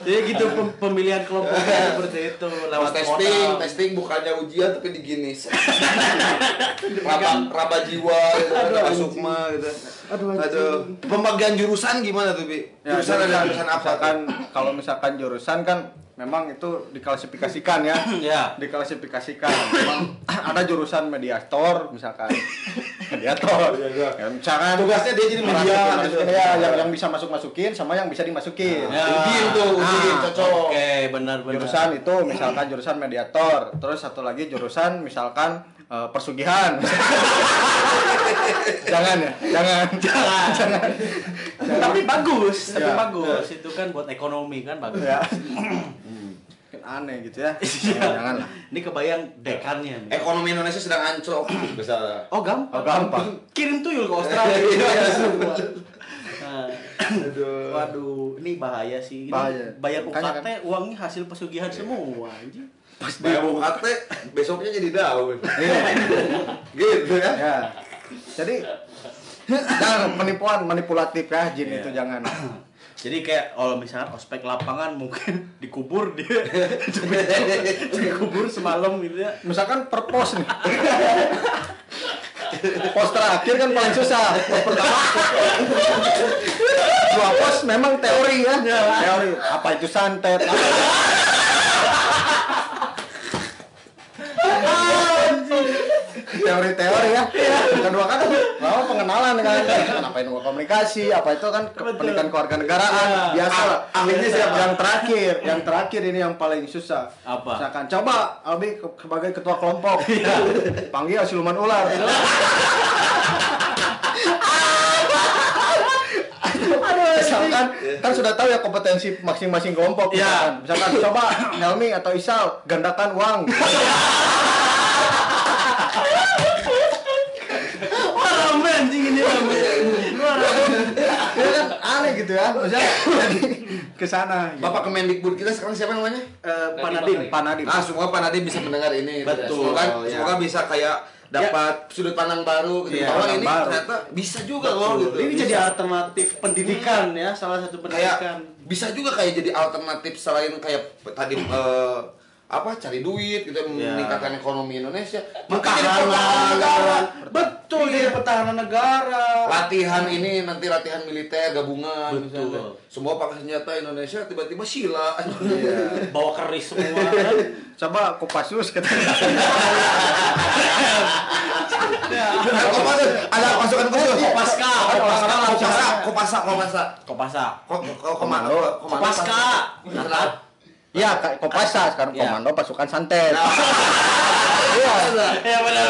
Jadi gitu pem- pemilihan kelompoknya seperti itu lewat testing, modal. testing bukannya ujian tapi digini. raba, raba jiwa gitu, raba sukma gitu. Aduh, Aduh. Pembagian jurusan gimana tuh, Bi? Ya, jurusan ada jurusan apa? Misalkan kalau misalkan jurusan kan memang itu diklasifikasikan ya. Ya. Diklasifikasikan. Memang ada jurusan mediator misalkan. mediator. Ya, misalkan Tugasnya dia jadi media, gitu. ya, yang yang bisa masuk-masukin sama yang bisa dimasukin. Ya. Ujin tuh, ujin, Ah, cocok. Oke, benar-benar. Jurusan itu misalkan jurusan mediator, terus satu lagi jurusan misalkan eh, persugihan. jangan ya, jangan. Jangan. Tapi bagus, tapi Ya. bagus. Itu kan buat ekonomi kan bagus. ya. Aneh gitu ya. jangan lah. Ini kebayang dekannya. nih. Ekonomi Indonesia sedang anjlok. Bisa. Oh gampang. Oh, gampang. Kirim tuyul ke Australia. Nah, Aduh. Waduh, ini bahaya sih. Ini Bahaya. Bayar UKT uangnya hasil pesugihan semua anjing. Pas bayar UKT, besoknya jadi daun. gitu ya. Ya. Jadi jangan penipuan manipulatif ya jin itu jangan. Jadi kayak kalau misalnya ospek lapangan mungkin dikubur dia dikubur semalam gitu ya. Misalkan per pos nih. Pos terakhir kan paling susah. Pos pertama. Dua pos memang teori ya. Teori. Apa itu santet? Apa teori-teori ya. Kedua kan lama pengenalan kan. Kenapa ini komunikasi? Apa itu kan pendidikan keluarga negaraan Ya. biasa. lah. Ahlinya siapa? Yang terakhir, yang terakhir ini yang paling susah. Apa? Misalkan coba Albi sebagai ketua kelompok. Panggil siluman ular. misalkan kan sudah tahu ya kompetensi masing-masing kelompok Ya. misalkan. misalkan coba Helmi atau Isal gandakan uang Wah rame anjing ini rame. Wah, rame. ya kan aneh gitu ya maksudnya jadi ke sana gitu. Bapak Kemendikbud kita sekarang siapa namanya? Eh, Pak Nadiem. Pak Nadiem Ah, semoga Pak Nadiem bisa mendengar ini. Betul, Semoga, ya. semoga bisa kayak dapat sudut pandang baru gitu. Bahwa pandang ini baru. ternyata bisa juga loh gitu. Ini Bisa. jadi alternatif pendidikan ya, salah satu kayak pendidikan. bisa juga kayak jadi alternatif selain kayak tadi eh, apa cari duit gitu Ya. meningkatkan ekonomi Indonesia jadi pertahanan negara Betul, jadi pertahanan negara. latihan ini nanti latihan militer gabungan Betul. misalnya. semua pakai senjata Indonesia tiba-tiba sila Bawa keris semua kan. coba Kopassus katanya Kopassus, ada pasukan khusus Kopaska, Kopaska. Kopasa, Kopasa, Kopasa. Kopasa. Komando. Kopaska. Ya Kak, Kopasa sekarang Ya. komando pasukan santet Nah, iya Ya benar.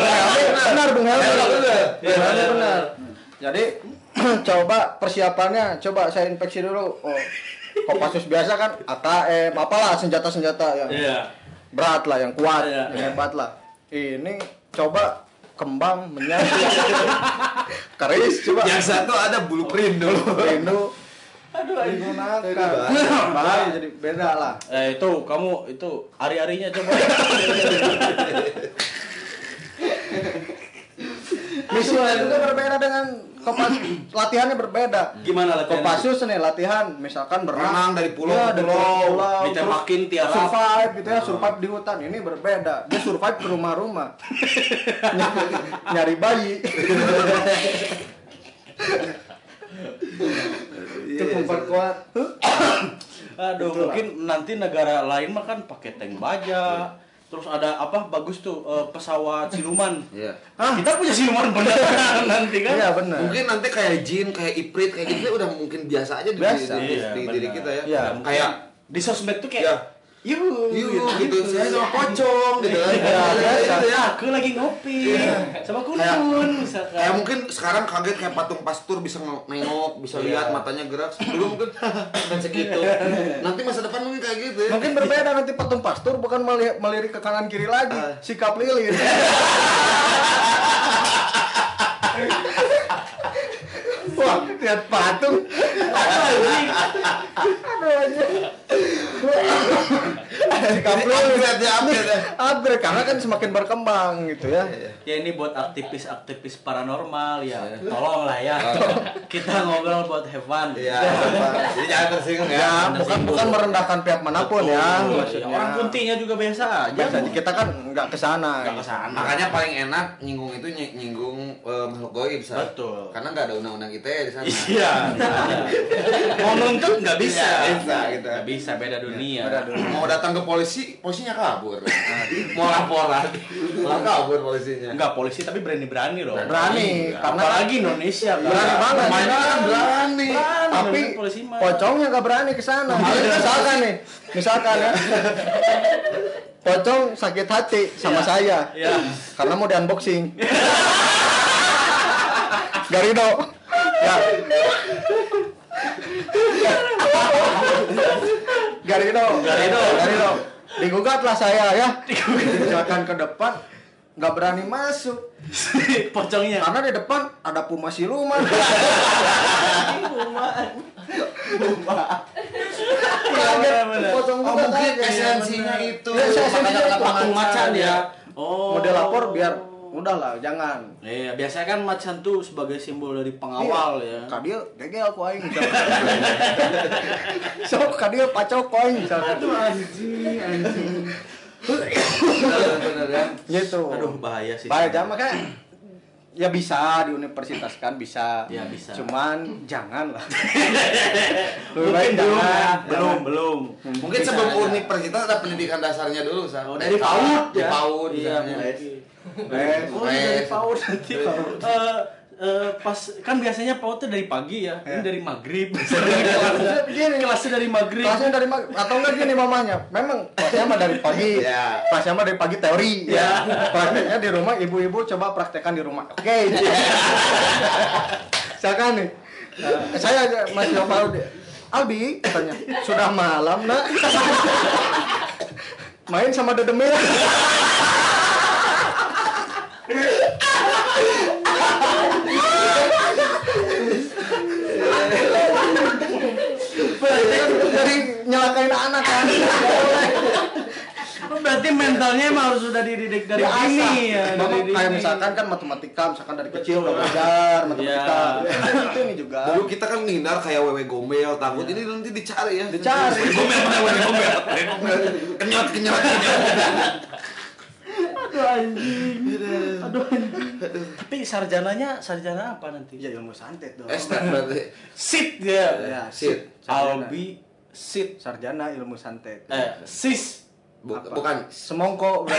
benar Bung Helmi Benar, benar. benar benar jadi coba persiapannya coba saya infeksi dulu oh Kopassus biasa kan AKM apalah senjata-senjata yang Iya. berat lah yang kuat Iya. yang hebat lah ini coba kembang menyatu keris coba Yang satu ada blueprint dulu. rindu digunakan bahaya. Jadi beda lah. Eh itu kamu itu hari-harinya coba. misinya juga berbeda dengan kopas latihannya berbeda. Gimana latihan? Kopassus nih latihan misalkan berenang. Renang dari pulau Ya, ke dari pulau. pulau, Ditembakin terus tiarap. survive gitu ya survive di hutan ini berbeda. Dia survive ke rumah-rumah. Ny- nyari bayi itu memperkuat Aduh, mungkin nanti negara lain mah kan pakai tank baja. Terus ada apa bagus tuh eh, pesawat siluman. Iya. Ah, kita punya siluman beneran nanti kan? Iya benar. Mungkin nanti kayak jin, kayak iprit, kayak gitu udah mungkin biasa aja di, Biasa. di, di- Iya, di diri benar. kita ya. Iya, mungkin kayak di sosmed tuh kayak Iya. Yuh, yuk gitu, saya sama pocong gitu kan. Iya, Iya, gitu ya. Aku lagi ngopi sama Kayak- kunun misalkan. Kayak mungkin sekarang kaget kayak patung pastur bisa nengok, bisa Iya. lihat matanya gerak. Dulu mungkin dan segitu. Nanti masa depan mungkin kayak gitu ya. Mungkin berbeda nanti patung pastur bukan meli- melirik ke kanan kiri lagi, Ah. sikap lilin. Wah, lihat patung. Aduh anjing. Sikap lilin. Upgrade ya, upgrade ya. Upgrade karena kan semakin berkembang gitu ya. Ya ini buat aktivis-aktivis paranormal ya. Tolong lah ya. Kita ngobrol buat have fun. Iya. Jadi jangan tersinggung ya. Ya, bukan bukan merendahkan pihak mana pun ya. Orang kuntinya juga biasa aja. Kita kan nggak ke sana. Nggak ke sana. Makanya paling enak nyinggung itu ny- nyinggung eh, makhluk goib. Betul. Karena nggak ada undang-undang ITE di sana. Iya. Mau nuntut nggak bisa. Nggak bisa, gitu. Bisa beda dunia. Beda dunia. Mau datang ke polisi, polisinya kabur. Mau laporan, malah kabur polisinya. Enggak polisi tapi berani-berani loh. Berani, Iya. karena- apalagi Indonesia. kan. Berani banget. Mainnya kan berani. Berani, Tapi pocongnya nggak berani ke sana. Misalkan nih, misalkan ya. Pocong sakit hati sama Iya. saya. Iya. Karena mau di unboxing. Garido. Ya. Garido. Garido. Garido. Digugatlah saya ya. Misalkan ke depan nggak berani masuk Pocongnya. karena di depan ada puma siluman. Kaget, Bener-bener. pocong Oh, juga mungkin esensinya itu. Ya, esensinya itu. macan ya. Oh. Model lapor biar udahlah jangan. Iya, biasanya kan macan tuh sebagai simbol dari pengawal ya. Kadia gegel ku aing. Sok kadia pacok aing misalkan. anjing, anjing. Bener ya. Gitu. Aduh, bahaya sih. Bahaya jangan makanya ya bisa di universitas kan bisa. Ya, bisa. Cuman jangan lah. Mungkin Lebih baik belum, jangan. ya. belum, belum. Mungkin sebelum universitas ada pendidikan dasarnya dulu, Sa. Oh, dari PAUD Di ya. PAUD Iya, Eh, Oh, iya, dari PAUD nanti. Eh, eh, pas kan biasanya PAUD tuh dari pagi ya. Ini Iya. dari maghrib. Gini, Kelasnya dari maghrib. kelasnya dari mag- atau enggak gini mamanya memang kelasnya mah dari pagi Ya. kelasnya mah dari pagi teori Ya. prakteknya di rumah ibu-ibu coba praktekkan di rumah oke misalkan nih eh, saya aja Mas Yopal Albi katanya sudah malam nak main sama dedemil dari nyelakain anak kan Berarti mentalnya emang harus sudah dididik dari Biasa. dini ya. Dari kayak dini. misalkan kan matematika, misalkan dari kecil udah belajar matematika. Iya. itu nih juga. Dulu kita kan ngindar kayak wewe gombel, takut ini nanti dicari ya. Dicari. Gombel mana wewe gombel? Gombel. Kenyot kenyot. Aduh anjing. Aduh anjing. Tapi sarjananya sarjana apa nanti? Ya ilmu santet dong. Estek berarti. Sit dia. Ya, Sit. Albi sit. sarjana ilmu santet. Eh, sis. Bu- Apa? bukan Semongko.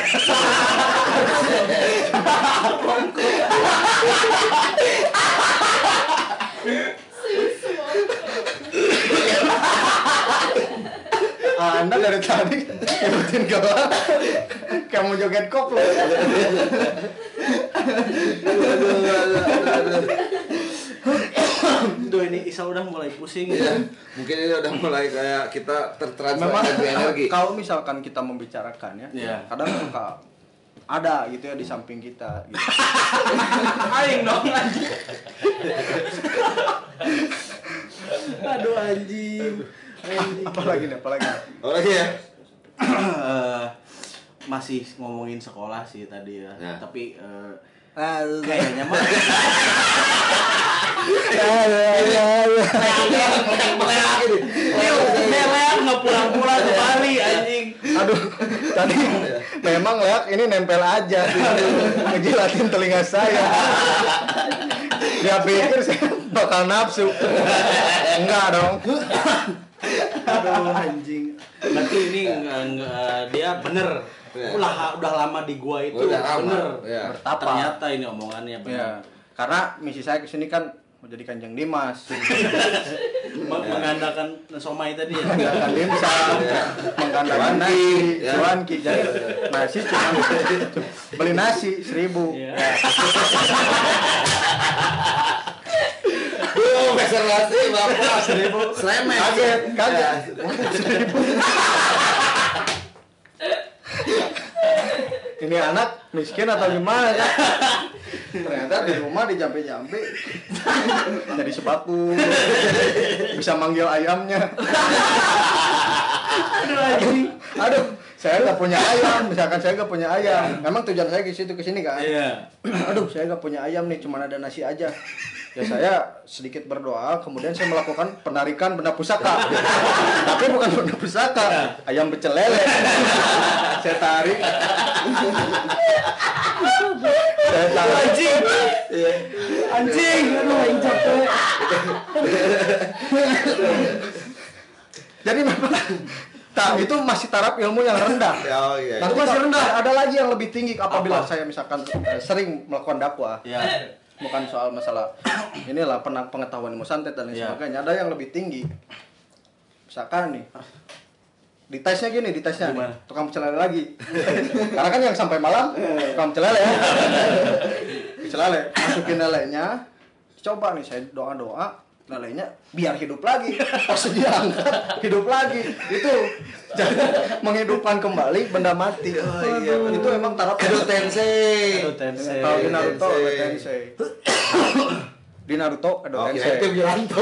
Anda dari tadi ikutin gua kayak mau joget koplo. Duh ini Isal udah mulai pusing. Iya, mungkin ini udah mulai kayak kita tertransfer Memang energi kalau misalkan kita membicarakan ya, Iya. kadang suka ada gitu ya di samping kita. Gitu. Aing dong anjing. Aduh anjing. Apalagi nih, apalagi. nih? Oh lagi ya? Masih ngomongin sekolah sih tadi ya. Ya. Tapi eh, Aduh. kayaknya mah Melek nggak pulang-pulang ke Bali anjing. Aduh, tadi memang leak ini nempel aja ngejilatin telinga saya. Dia pikir saya bakal nafsu. Enggak dong. Aduh anjing. Berarti ini nggak- nggak- dia bener. Iya. Udah udah lama di gua itu Udah lama, bener. iya. Bertapa. Ternyata ini omongannya Ya, bener. karena misi saya ke sini kan mau jadi kanjeng Dimas. Meng- Mengandalkan somai tadi ya. Menggandakan dimsum, menggandakan Cuanki, nasi, cuanki. Jadi nasi cuma beli nasi seribu. Iya. Peser nasi bapak seribu Slemet Kaget, kaget. Seribu. Ini anak miskin atau gimana kan? Ternyata di rumah dijampe-jampe. Jadi sebatu bisa manggil ayamnya. Aduh anjing. aduh saya nggak punya ayam. Misalkan saya nggak punya ayam. Memang tujuan saya ke situ ke sini kan? Iya. aduh saya nggak punya ayam nih cuma ada nasi aja ya saya sedikit berdoa kemudian saya melakukan penarikan benda pusaka. Tapi bukan benda pusaka ayam pecel lele. Saya tarik. Saya tarik. Anjing. anjing. Aduh aing capek. Jadi memang tak itu masih taraf ilmu yang rendah. Oh iya. Nanti masih rendah, ada lagi yang lebih tinggi apabila Apa? saya misalkan eh, sering melakukan dakwah. Ya. Bukan soal masalah inilah pena- pengetahuan ilmu santet dan lain Ya. sebagainya. Ada yang lebih tinggi. Misalkan nih, di tesnya gini, di tesnya nih, tukang pecel lele lagi. Karena kan yang sampai malam tukang pecel lele ya. Pecel lele, masukin lelenya, coba nih saya doa-doa, lelenya biar hidup lagi. Pas diangkat, hidup lagi. Itu jadi menghidupkan kembali benda mati. iya, itu emang taraf Edo Tensei. Kalau di Naruto, Tensei. Edo Tensei. Di Naruto, Edo Oke, Tensei. itu Wiranto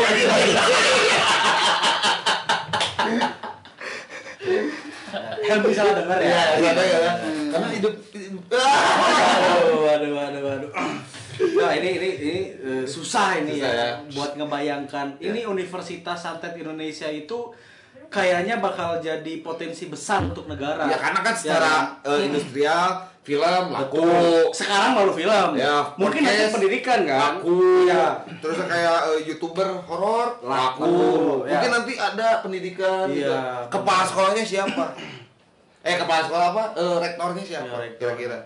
Helmi salah dengar ya. Iya, ada ya Karena hidup Aduh, aduh, aduh, aduh. Nah, ini ini ini eh, susah ini Susah ya, ya. buat ngebayangkan. Ini Universitas Santet Indonesia itu kayaknya bakal jadi potensi besar untuk negara. Ya karena kan Ya. secara eh, industrial film laku Sekarang baru film. Ya, Mungkin nanti podcast pendidikan kan. laku Ya. terus kayak eh, youtuber horor laku Laku, ya. mungkin nanti ada pendidikan gitu. Iya. kepala sekolahnya siapa eh kepala sekolah apa Eh, rektornya siapa Ya, kira-kira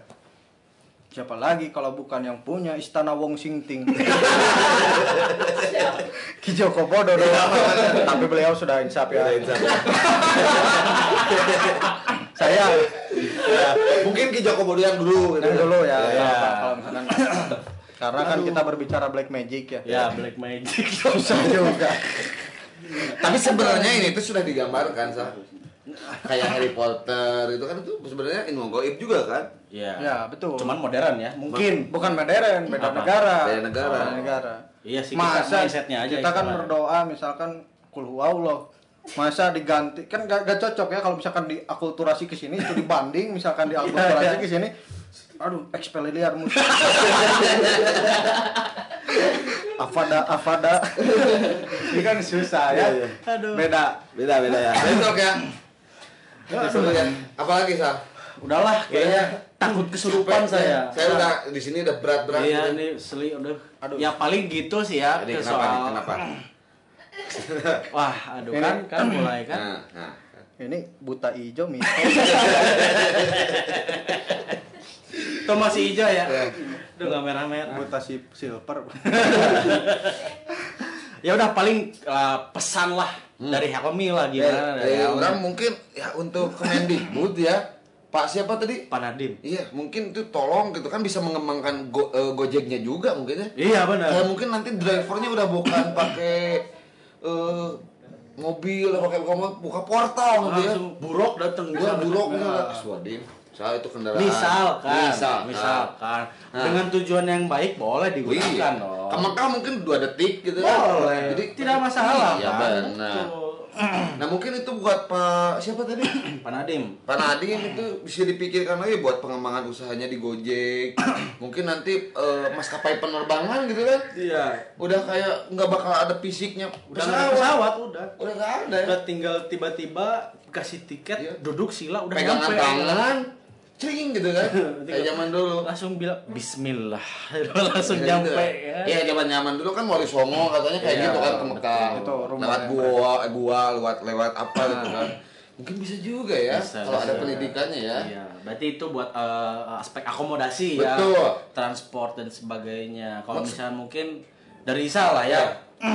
Siapa lagi kalau bukan yang punya Istana Wong Singting? Ki Joko Bodo doang. Tapi beliau sudah insaf ya. Saya Ya, mungkin Ki Joko Bodo yang dulu gitu. yang dulu ya. Ya. Kalau misalkan karena kan kita berbicara black magic ya. Ya, Black Magic. Susah juga. tapi sebenarnya ini tuh sudah digambarkan sah kayak Harry Potter itu kan itu sebenarnya ilmu goib juga kan Ya. Ya, betul. Cuman modern ya, mungkin. bukan modern, beda Apa? negara. Beda negara. Beda negara. Iya sih, kita Masa mindsetnya aja kita kan berdoa misalkan kul huwallah. Masa diganti kan gak, gak cocok ya kalau misalkan diakulturasi ke sini itu dibanding misalkan diakulturasi ke sini aduh expelliar mus Avada Avada ini kan susah ya Iya, iya. Aduh. beda beda beda ya besok ya ya apalagi sah Udahlah, kayaknya takut kesurupan saya. saya udah di sini udah berat berat Iya, ini seli udah. Aduh. Ya paling gitu sih ya. Ke kenapa nih soal- kenapa Wah, aduh Ini- kan kan mulai kan. nah, nah. ini buta ijo mitos Tuh masih hijau ya. Iya. Udah nggak merah-merah. buta si silver Ya udah paling uh, pesan lah dari Helmi lah gimana dari Helmi. orang mungkin ya untuk Kemendikbud ya Pak siapa tadi Pak Nadim. Iya, mungkin itu tolong gitu kan bisa mengembangkan go, eh, Gojeknya juga mungkin ya. Iya benar. Kayak mungkin nanti drivernya udah bukan pakai eh mobil, pakai buka, buka portal gitu ya. Buruk datang Gua buruk misalnya. Swadim. Saya itu kendaraan. Misalkan, Misal, misalkan Nah. dengan tujuan yang baik boleh digunakan Iya. dong. Kemekah mungkin dua detik gitu Boleh. Jadi tidak masalah. Iya kan? benar. Nah mungkin itu buat Pak siapa tadi? Pak Nadim. Pak Nadiem itu bisa dipikirkan lagi buat pengembangan usahanya di Gojek. Mungkin nanti eh, maskapai penerbangan gitu kan. Iya. Udah kayak nggak bakal ada fisiknya Udah ada pesawat udah. Udah nggak ada ya. Udah tinggal tiba-tiba kasih tiket, Iya. duduk sila udah Pegangan tangan, cering gitu kan kayak zaman dulu langsung bilang Bismillah langsung Ya, nyampe gitu. ya. Iya, zaman nyaman dulu kan Wali Songo katanya kayak Iya, gitu kan ke Mekah. Lewat yang gua, eh, gua lewat lewat apa gitu kan. Mungkin bisa juga ya Bisa, kalau ada pendidikannya ya. Iya, berarti itu buat eh, aspek akomodasi ya, transport dan sebagainya. Kalau misalnya mungkin dari ISA lah ya.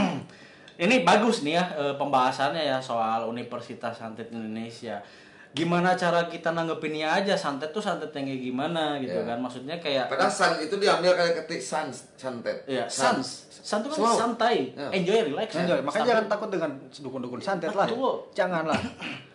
Ini bagus nih ya eh, pembahasannya ya soal Universitas Santet Indonesia. Gimana cara kita nanggepinnya aja santet tuh santet yang kayak gimana gitu Iya. kan? Maksudnya kayak Padahal san itu diambil kayak ketik sans santet. Iya, sans. Sans itu kan Slow. santai, Ya. enjoy, relax. Enjoy. Makanya jangan takut dengan dukun-dukun santet lah. Betul. Janganlah.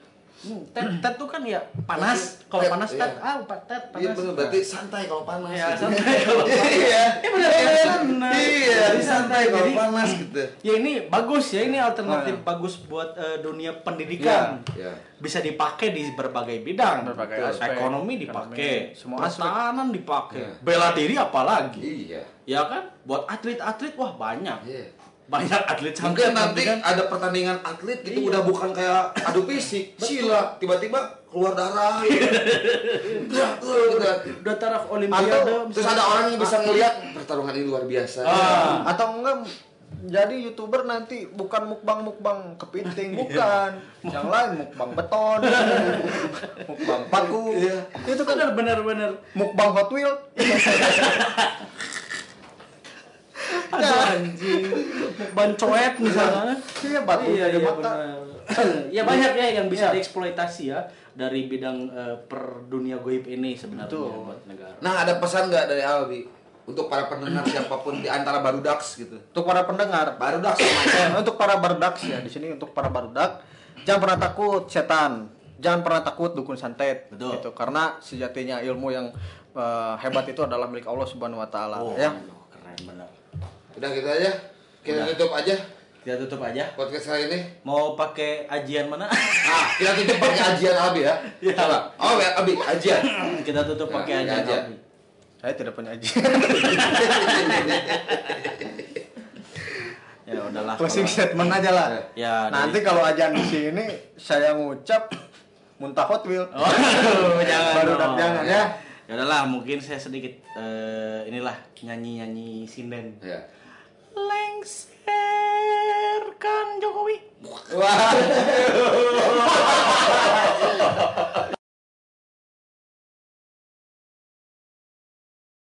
Hmm, tet, tet tuh kan ya panas. Kalau Tet, panas iya. tet, ah pak tet Iya panas. bener, berarti santai kalau panas. Ya, gitu. santai kalau panas. Iya. Bener, bener, bener. Iya, Jadi santai kalau panas gitu. Ya ini bagus ya, ini alternatif Nah. bagus buat eh, dunia pendidikan. Iya. Bisa dipakai di berbagai bidang. Berbagai aspek. Ekonomi dipakai, semua pertahanan dipakai, Iya. bela diri apalagi. Iya. Ya kan? Buat atlet-atlet wah banyak. Iya. Banyak atlet Mungkin nanti kan. ada pertandingan atlet gitu Iya. udah bukan kayak adu fisik, sila, tiba-tiba keluar darah gitu. Gitu. udah taraf olimpiade. Terus ada orang yang bisa ngelihat pertarungan ini luar biasa. Ah. Atau enggak jadi youtuber nanti bukan mukbang mukbang kepiting bukan yang lain mukbang beton mukbang paku Iya. itu kan bener. mukbang Hot Wheel anjing. Ban coet misalnya. iya batu iya, iya, mata benar. ya banyak ya yang bisa Iya. dieksploitasi ya dari bidang eh, per dunia goib ini sebenarnya Betul. buat negara. Nah, ada pesan nggak dari Albi untuk para pendengar siapa pun di antara barudaks gitu? untuk para pendengar Barudaks Eh, untuk para barudak ya di sini untuk para barudak jangan pernah takut setan jangan pernah takut dukun santet Betul. gitu karena sejatinya ilmu yang eh, hebat itu adalah milik Allah Subhanahu wa taala Oh, ya keren benar. Udah gitu aja. Kita Udah. tutup aja Kita tutup aja. podcast kali ini. Mau pakai ajian mana? Ah, kita tutup pakai ajian Albi ya. Iya. Coba. Oh, ya, Albi, ajian. Kita tutup Ya, pakai ajian. aja. Albi. saya tidak punya aji Ya udahlah. closing kalau- statement aja lah Ya, nanti dari- kalau ajan di sini saya ngucap muntah Hot Wheel Oh, jangan. Barudak dong. jangan ya Ya udahlah, mungkin saya sedikit eh, inilah nyanyi-nyanyi sinden. Ya lengserkan Jokowi. Wah.